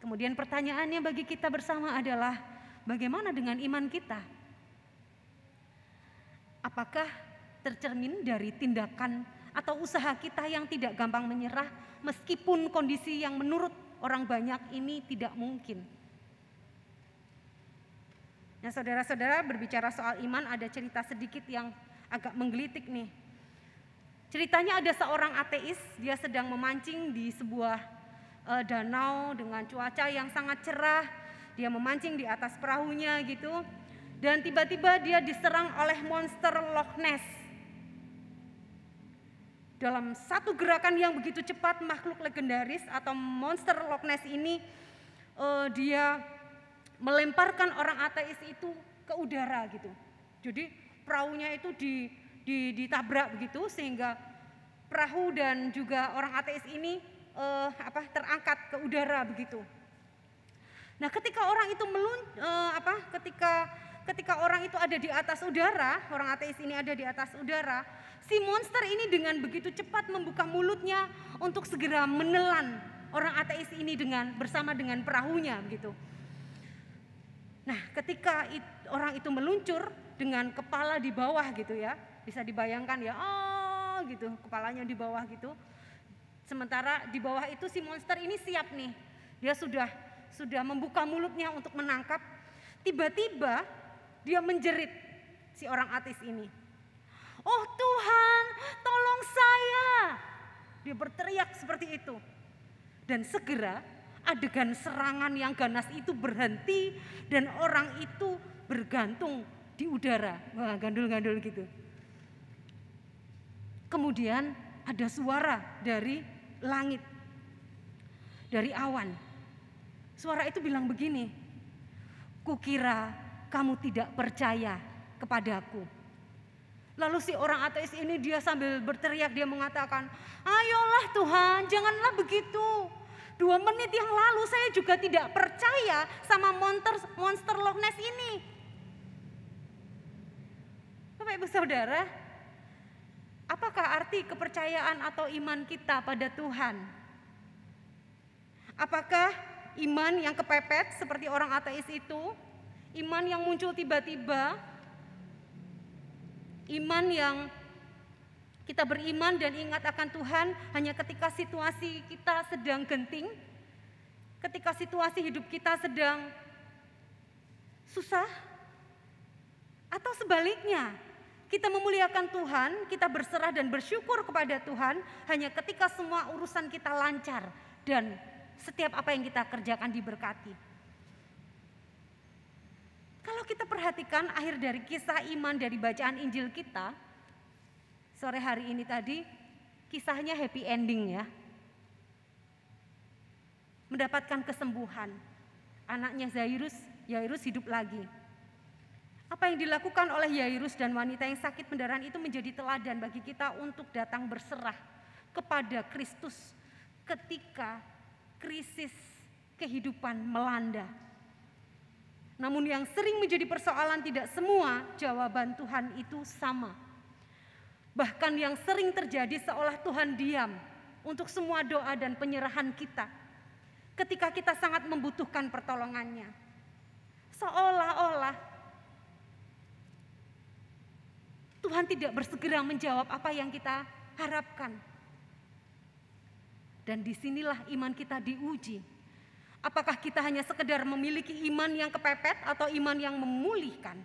Kemudian pertanyaannya bagi kita bersama adalah bagaimana dengan iman kita? Apakah tercermin dari tindakan atau usaha kita yang tidak gampang menyerah meskipun kondisi yang menurut orang banyak ini tidak mungkin. Nah saudara-saudara berbicara soal iman ada cerita sedikit yang agak menggelitik nih. Ceritanya ada seorang ateis, dia sedang memancing di sebuah uh, danau dengan cuaca yang sangat cerah. Dia memancing di atas perahunya gitu. Dan tiba-tiba dia diserang oleh monster Loch Ness. dalam satu gerakan yang begitu cepat makhluk legendaris atau monster Loch Ness ini uh, dia melemparkan orang ateis itu ke udara gitu. Jadi perahunya itu di, di, ditabrak begitu sehingga perahu dan juga orang ateis ini uh, apa terangkat ke udara begitu. Nah, ketika orang itu melun uh, apa ketika ketika orang itu ada di atas udara, orang ateis ini ada di atas udara, si monster ini dengan begitu cepat membuka mulutnya untuk segera menelan orang ateis ini dengan bersama dengan perahunya begitu. Nah, ketika it, orang itu meluncur dengan kepala di bawah gitu ya, bisa dibayangkan ya, oh gitu, kepalanya di bawah gitu. Sementara di bawah itu si monster ini siap nih, dia sudah sudah membuka mulutnya untuk menangkap. Tiba-tiba dia menjerit si orang ateis ini. Oh Tuhan, tolong saya. Dia berteriak seperti itu. Dan segera adegan serangan yang ganas itu berhenti dan orang itu bergantung di udara. Wah, gandul-gandul gitu. Kemudian ada suara dari langit. Dari awan. Suara itu bilang begini, Kukira kamu tidak percaya kepadaku. Lalu si orang ateis ini dia sambil berteriak dia mengatakan, "Ayolah Tuhan, janganlah begitu. Dua menit yang lalu saya juga tidak percaya sama monster monster Loch Ness ini." Bapak Ibu Saudara, apakah arti kepercayaan atau iman kita pada Tuhan? Apakah iman yang kepepet seperti orang ateis itu? Iman yang muncul tiba-tiba, iman yang kita beriman dan ingat akan Tuhan hanya ketika situasi kita sedang genting, ketika situasi hidup kita sedang susah, atau sebaliknya, kita memuliakan Tuhan, kita berserah dan bersyukur kepada Tuhan hanya ketika semua urusan kita lancar dan setiap apa yang kita kerjakan diberkati. Kalau kita perhatikan akhir dari kisah iman dari bacaan Injil kita, sore hari ini tadi, kisahnya happy ending ya. Mendapatkan kesembuhan. Anaknya Zairus, Yairus hidup lagi. Apa yang dilakukan oleh Yairus dan wanita yang sakit pendarahan itu menjadi teladan bagi kita untuk datang berserah kepada Kristus ketika krisis kehidupan melanda. Namun yang sering menjadi persoalan tidak semua jawaban Tuhan itu sama. Bahkan yang sering terjadi seolah Tuhan diam untuk semua doa dan penyerahan kita. Ketika kita sangat membutuhkan pertolongannya. Seolah-olah Tuhan tidak bersegera menjawab apa yang kita harapkan. Dan di sinilah iman kita diuji Apakah kita hanya sekedar memiliki iman yang kepepet atau iman yang memulihkan?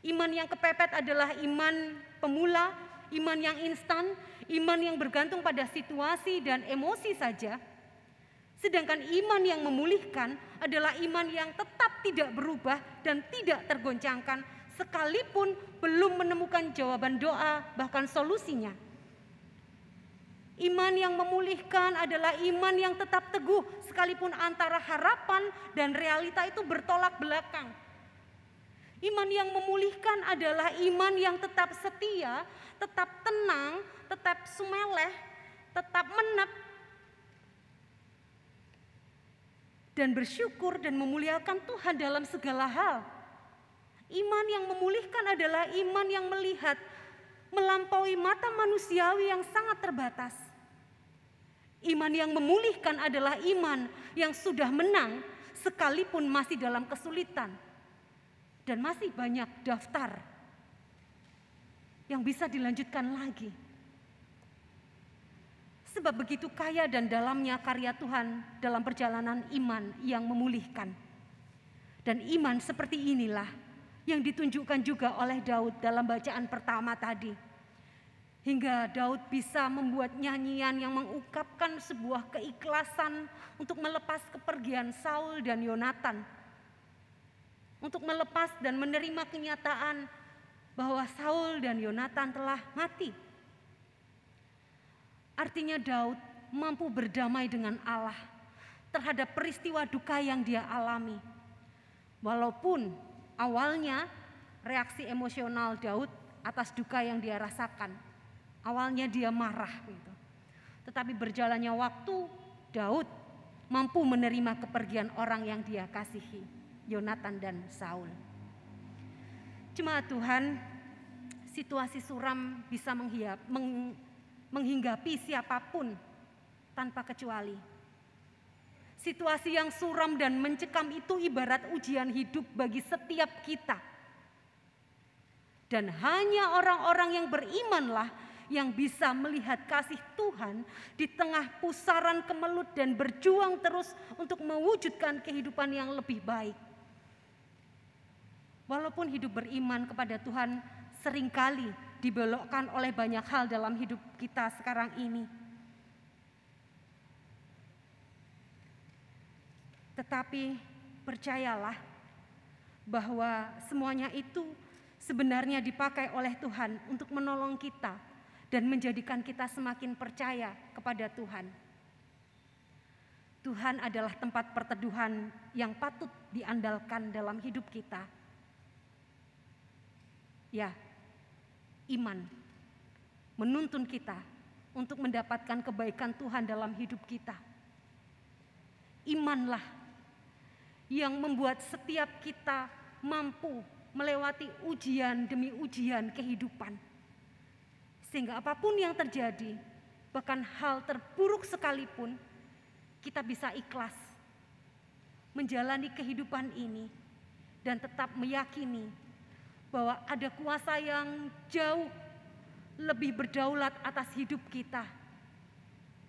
Iman yang kepepet adalah iman pemula, iman yang instan, iman yang bergantung pada situasi dan emosi saja. Sedangkan iman yang memulihkan adalah iman yang tetap tidak berubah dan tidak tergoncangkan sekalipun belum menemukan jawaban doa bahkan solusinya. Iman yang memulihkan adalah iman yang tetap teguh sekalipun antara harapan dan realita itu bertolak belakang. Iman yang memulihkan adalah iman yang tetap setia, tetap tenang, tetap sumeleh, tetap menek, dan bersyukur dan memuliakan Tuhan dalam segala hal. Iman yang memulihkan adalah iman yang melihat melampaui mata manusiawi yang sangat terbatas. Iman yang memulihkan adalah iman yang sudah menang sekalipun masih dalam kesulitan. Dan masih banyak daftar yang bisa dilanjutkan lagi. Sebab begitu kaya dan dalamnya karya Tuhan dalam perjalanan iman yang memulihkan. Dan iman seperti inilah yang ditunjukkan juga oleh Daud dalam bacaan pertama tadi Hingga Daud bisa membuat nyanyian yang mengungkapkan sebuah keikhlasan untuk melepas kepergian Saul dan Yonatan. Untuk melepas dan menerima kenyataan bahwa Saul dan Yonatan telah mati. Artinya Daud mampu berdamai dengan Allah terhadap peristiwa duka yang dia alami. Walaupun awalnya reaksi emosional Daud atas duka yang dia rasakan. Awalnya dia marah gitu. Tetapi berjalannya waktu Daud mampu menerima kepergian orang yang dia kasihi, Yonatan dan Saul. Jemaat Tuhan, situasi suram bisa menghiap, meng, menghinggapi siapa pun tanpa kecuali. Situasi yang suram dan mencekam itu ibarat ujian hidup bagi setiap kita dan hanya orang-orang yang berimanlah yang bisa melihat kasih Tuhan di tengah pusaran kemelut dan berjuang terus untuk mewujudkan kehidupan yang lebih baik. Walaupun hidup beriman kepada Tuhan sering kali dibelokkan oleh banyak hal dalam hidup kita sekarang ini. Tetapi percayalah bahwa semuanya itu sebenarnya dipakai oleh Tuhan untuk menolong kita dan menjadikan kita semakin percaya kepada Tuhan. Tuhan adalah tempat perteduhan yang patut diandalkan dalam hidup kita. Ya, iman menuntun kita untuk mendapatkan kebaikan Tuhan dalam hidup kita. Imanlah yang membuat setiap kita mampu melewati ujian demi ujian kehidupan. Sehingga apa pun yang terjadi, bahkan hal terburuk sekalipun, kita bisa ikhlas menjalani kehidupan ini dan tetap meyakini bahwa ada kuasa yang jauh lebih berdaulat atas hidup kita.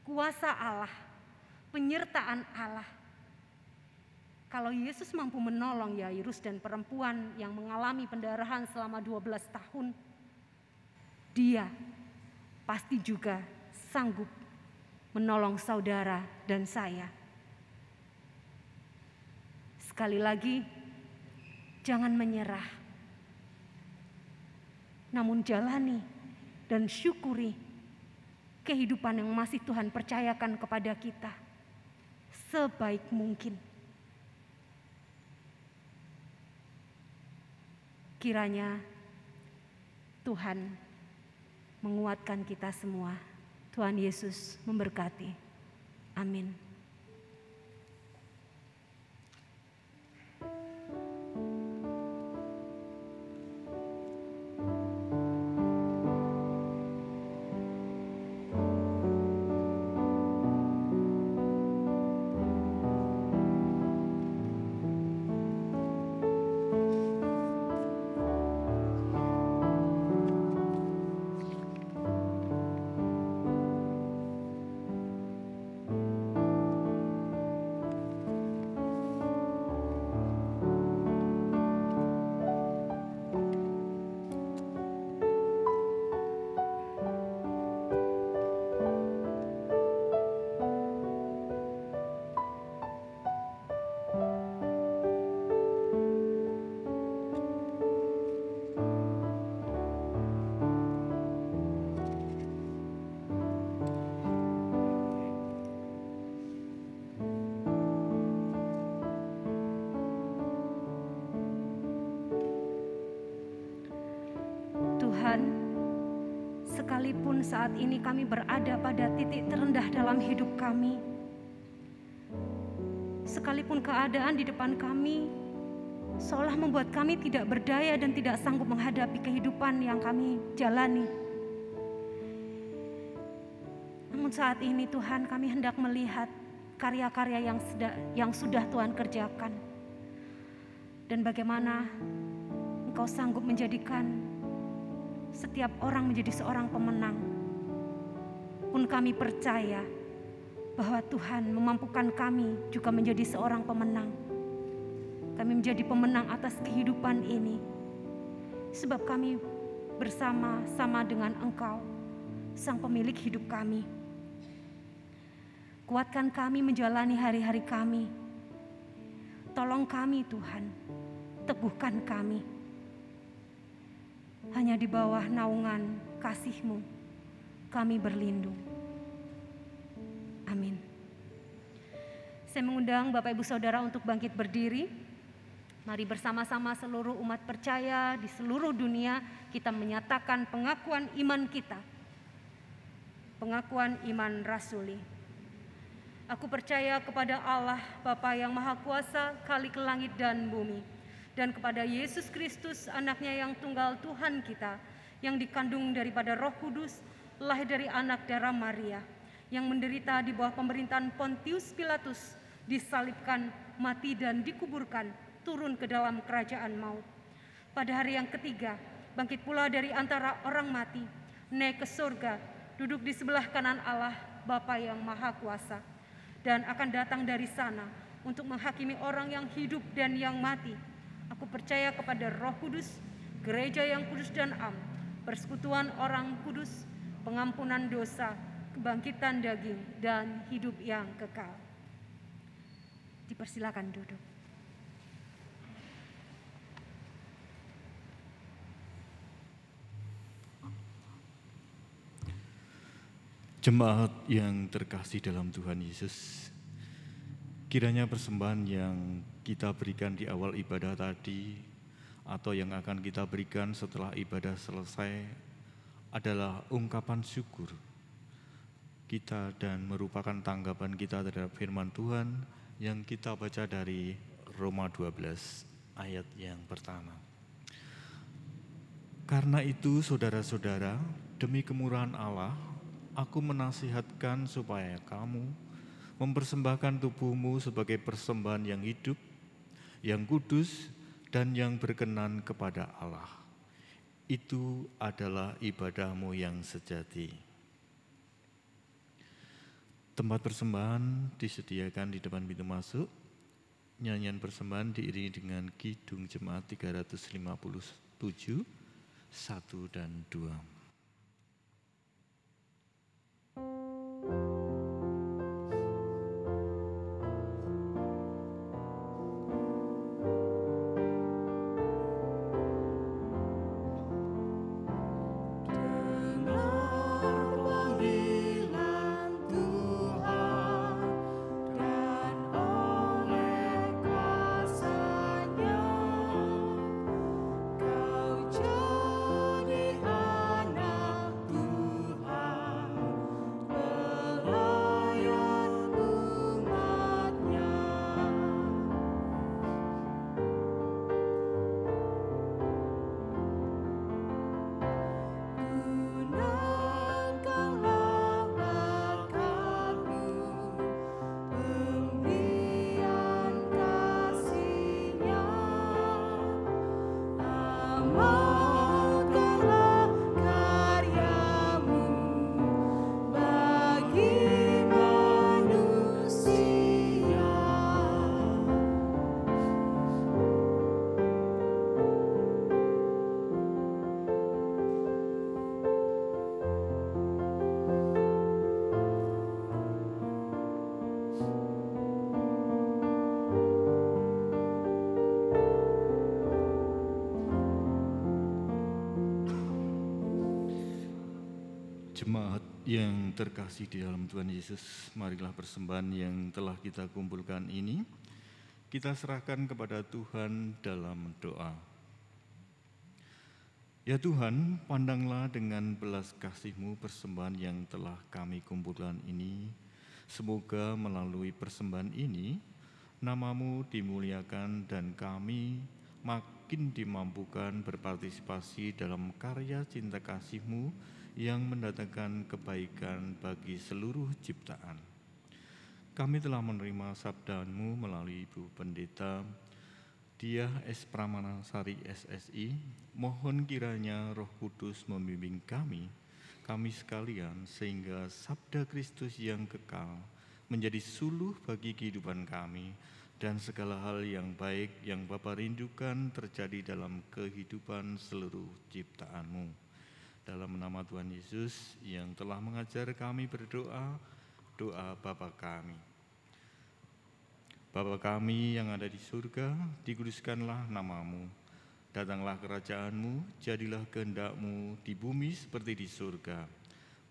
Kuasa Allah, penyertaan Allah kalau Yesus mampu menolong Yairus dan perempuan yang mengalami pendarahan selama 12 tahun, dia pasti juga sanggup menolong saudara dan saya. Sekali lagi, jangan menyerah. Namun jalani dan syukuri kehidupan yang masih Tuhan percayakan kepada kita sebaik mungkin. Kiranya Tuhan menguatkan kita semua. Tuhan Yesus memberkati. Amin. Kami berada pada titik terendah dalam hidup kami, sekalipun keadaan di depan kami seolah membuat kami tidak berdaya dan tidak sanggup menghadapi kehidupan yang kami jalani. Namun saat ini Tuhan kami hendak melihat karya-karya yang sudah, yang sudah Tuhan kerjakan. Dan bagaimana Engkau sanggup menjadikan setiap orang menjadi seorang pemenang. Pun kami percaya bahwa Tuhan memampukan kami juga menjadi seorang pemenang. Kami menjadi pemenang atas kehidupan ini. Sebab kami bersama-sama dengan Engkau, Sang Pemilik hidup kami. Kuatkan kami menjalani hari-hari kami. Tolong kami Tuhan, teguhkan kami hanya di bawah naungan kasih-Mu kami berlindung. Amin. Saya mengundang Bapak Ibu Saudara untuk bangkit berdiri. Mari bersama-sama seluruh umat percaya di seluruh dunia kita menyatakan pengakuan iman kita. Pengakuan iman rasuli. Aku percaya kepada Allah Bapa yang Maha Kuasa, Kalik langit dan bumi, dan kepada Yesus Kristus, anaknya yang tunggal Tuhan kita, yang dikandung daripada roh kudus, lahir dari anak darah Maria, yang menderita di bawah pemerintahan Pontius Pilatus, disalibkan, mati dan dikuburkan, turun ke dalam kerajaan maut. Pada hari yang ketiga, bangkit pula dari antara orang mati, naik ke surga, duduk di sebelah kanan Allah, Bapa yang Maha Kuasa, dan akan datang dari sana untuk menghakimi orang yang hidup dan yang mati. Aku percaya kepada Roh Kudus, gereja yang kudus dan am, persekutuan orang kudus, pengampunan dosa, kebangkitan daging, dan hidup yang kekal. Dipersilakan duduk. Jemaat yang terkasih dalam Tuhan Yesus, kiranya persembahan yang kita berikan di awal ibadah tadi atau yang akan kita berikan setelah ibadah selesai adalah ungkapan syukur kita dan merupakan tanggapan kita terhadap firman Tuhan yang kita baca dari Roma 12 ayat yang pertama. Karena itu saudara-saudara, demi kemurahan Allah, aku menasihatkan supaya kamu mempersembahkan tubuhmu sebagai persembahan yang hidup, yang kudus, dan yang berkenan kepada Allah itu adalah ibadahmu yang sejati. Tempat persembahan disediakan di depan pintu masuk. Nyanyian persembahan diiringi dengan Kidung Jemaat 357, 1 dan 2. Yang terkasih di dalam Tuhan Yesus, marilah persembahan yang telah kita kumpulkan ini kita serahkan kepada Tuhan dalam doa. Ya Tuhan, pandanglah dengan belas kasih-Mu persembahan yang telah kami kumpulkan ini. Semoga melalui persembahan ini, namamu dimuliakan dan kami makin dimampukan berpartisipasi dalam karya cinta kasih-Mu yang mendatangkan kebaikan bagi seluruh ciptaan. Kami telah menerima sabdamu melalui Ibu Pendeta Dia S. Pramana Sari SSI. Mohon kiranya roh kudus membimbing kami, kami sekalian, sehingga sabda Kristus yang kekal menjadi suluh bagi kehidupan kami dan segala hal yang baik yang Bapa rindukan terjadi dalam kehidupan seluruh ciptaanmu dalam nama Tuhan Yesus yang telah mengajar kami berdoa, doa Bapa kami. Bapa kami yang ada di surga, dikuduskanlah namamu. Datanglah kerajaanmu, jadilah kehendakmu di bumi seperti di surga.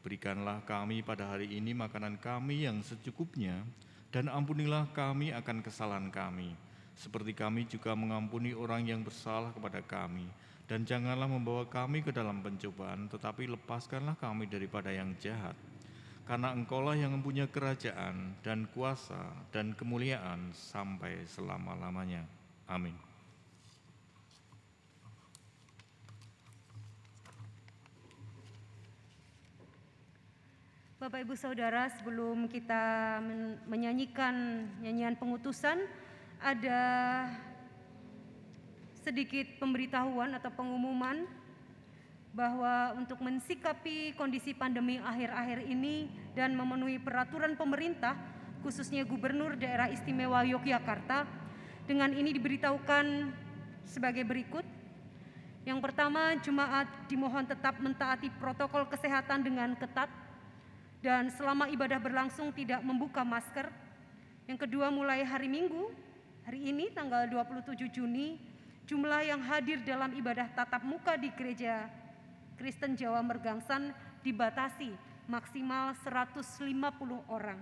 Berikanlah kami pada hari ini makanan kami yang secukupnya, dan ampunilah kami akan kesalahan kami, seperti kami juga mengampuni orang yang bersalah kepada kami. Dan janganlah membawa kami ke dalam pencobaan, tetapi lepaskanlah kami daripada yang jahat. Karena engkaulah yang mempunyai kerajaan dan kuasa dan kemuliaan sampai selama-lamanya. Amin. Bapak Ibu Saudara, sebelum kita men menyanyikan nyanyian pengutusan, ada sedikit pemberitahuan atau pengumuman bahwa untuk mensikapi kondisi pandemi akhir-akhir ini dan memenuhi peraturan pemerintah, khususnya Gubernur Daerah Istimewa Yogyakarta, dengan ini diberitahukan sebagai berikut. Yang pertama, jemaat dimohon tetap mentaati protokol kesehatan dengan ketat dan selama ibadah berlangsung tidak membuka masker. Yang kedua mulai hari Minggu, hari ini tanggal 27 Juni, jumlah yang hadir dalam ibadah tatap muka di gereja Kristen Jawa Mergangsan dibatasi maksimal 150 orang.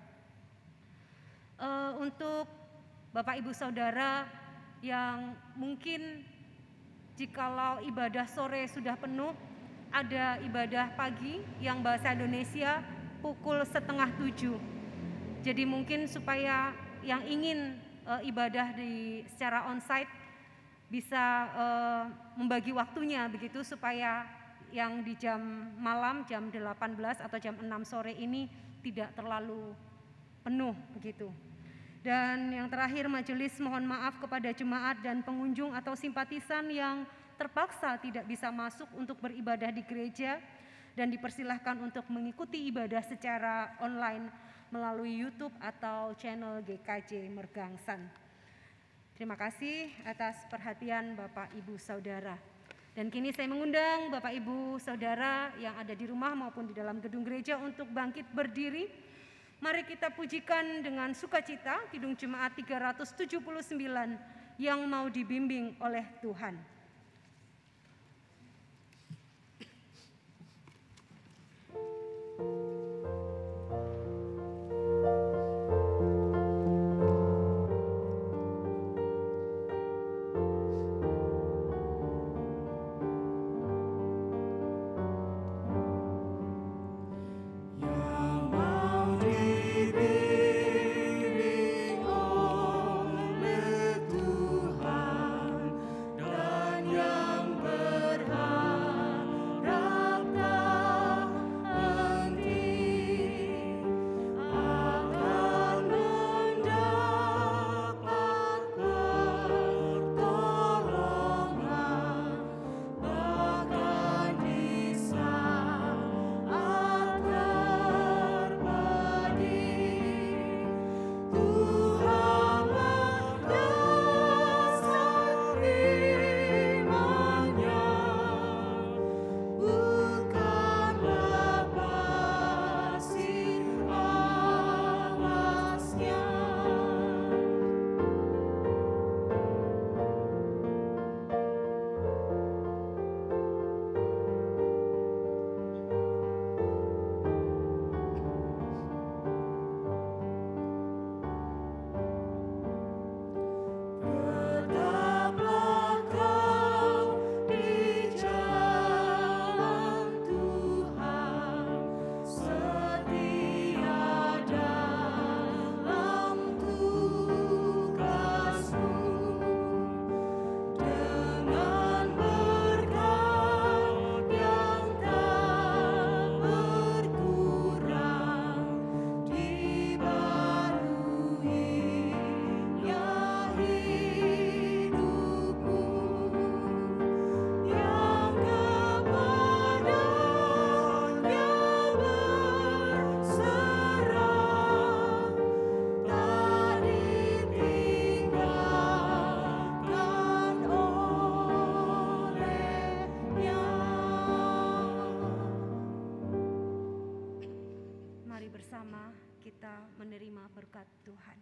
Uh, untuk Bapak Ibu Saudara yang mungkin jikalau ibadah sore sudah penuh, ada ibadah pagi yang bahasa Indonesia pukul setengah tujuh. Jadi mungkin supaya yang ingin uh, ibadah di secara onsite bisa uh, membagi waktunya begitu supaya yang di jam malam jam 18 atau jam 6 sore ini tidak terlalu penuh begitu. Dan yang terakhir majelis mohon maaf kepada jemaat dan pengunjung atau simpatisan yang terpaksa tidak bisa masuk untuk beribadah di gereja dan dipersilahkan untuk mengikuti ibadah secara online melalui YouTube atau channel GKJ Mergangsan. Terima kasih atas perhatian Bapak Ibu Saudara. Dan kini saya mengundang Bapak Ibu Saudara yang ada di rumah maupun di dalam gedung gereja untuk bangkit berdiri. Mari kita pujikan dengan sukacita Kidung Jemaat 379 yang mau dibimbing oleh Tuhan. Menerima berkat Tuhan.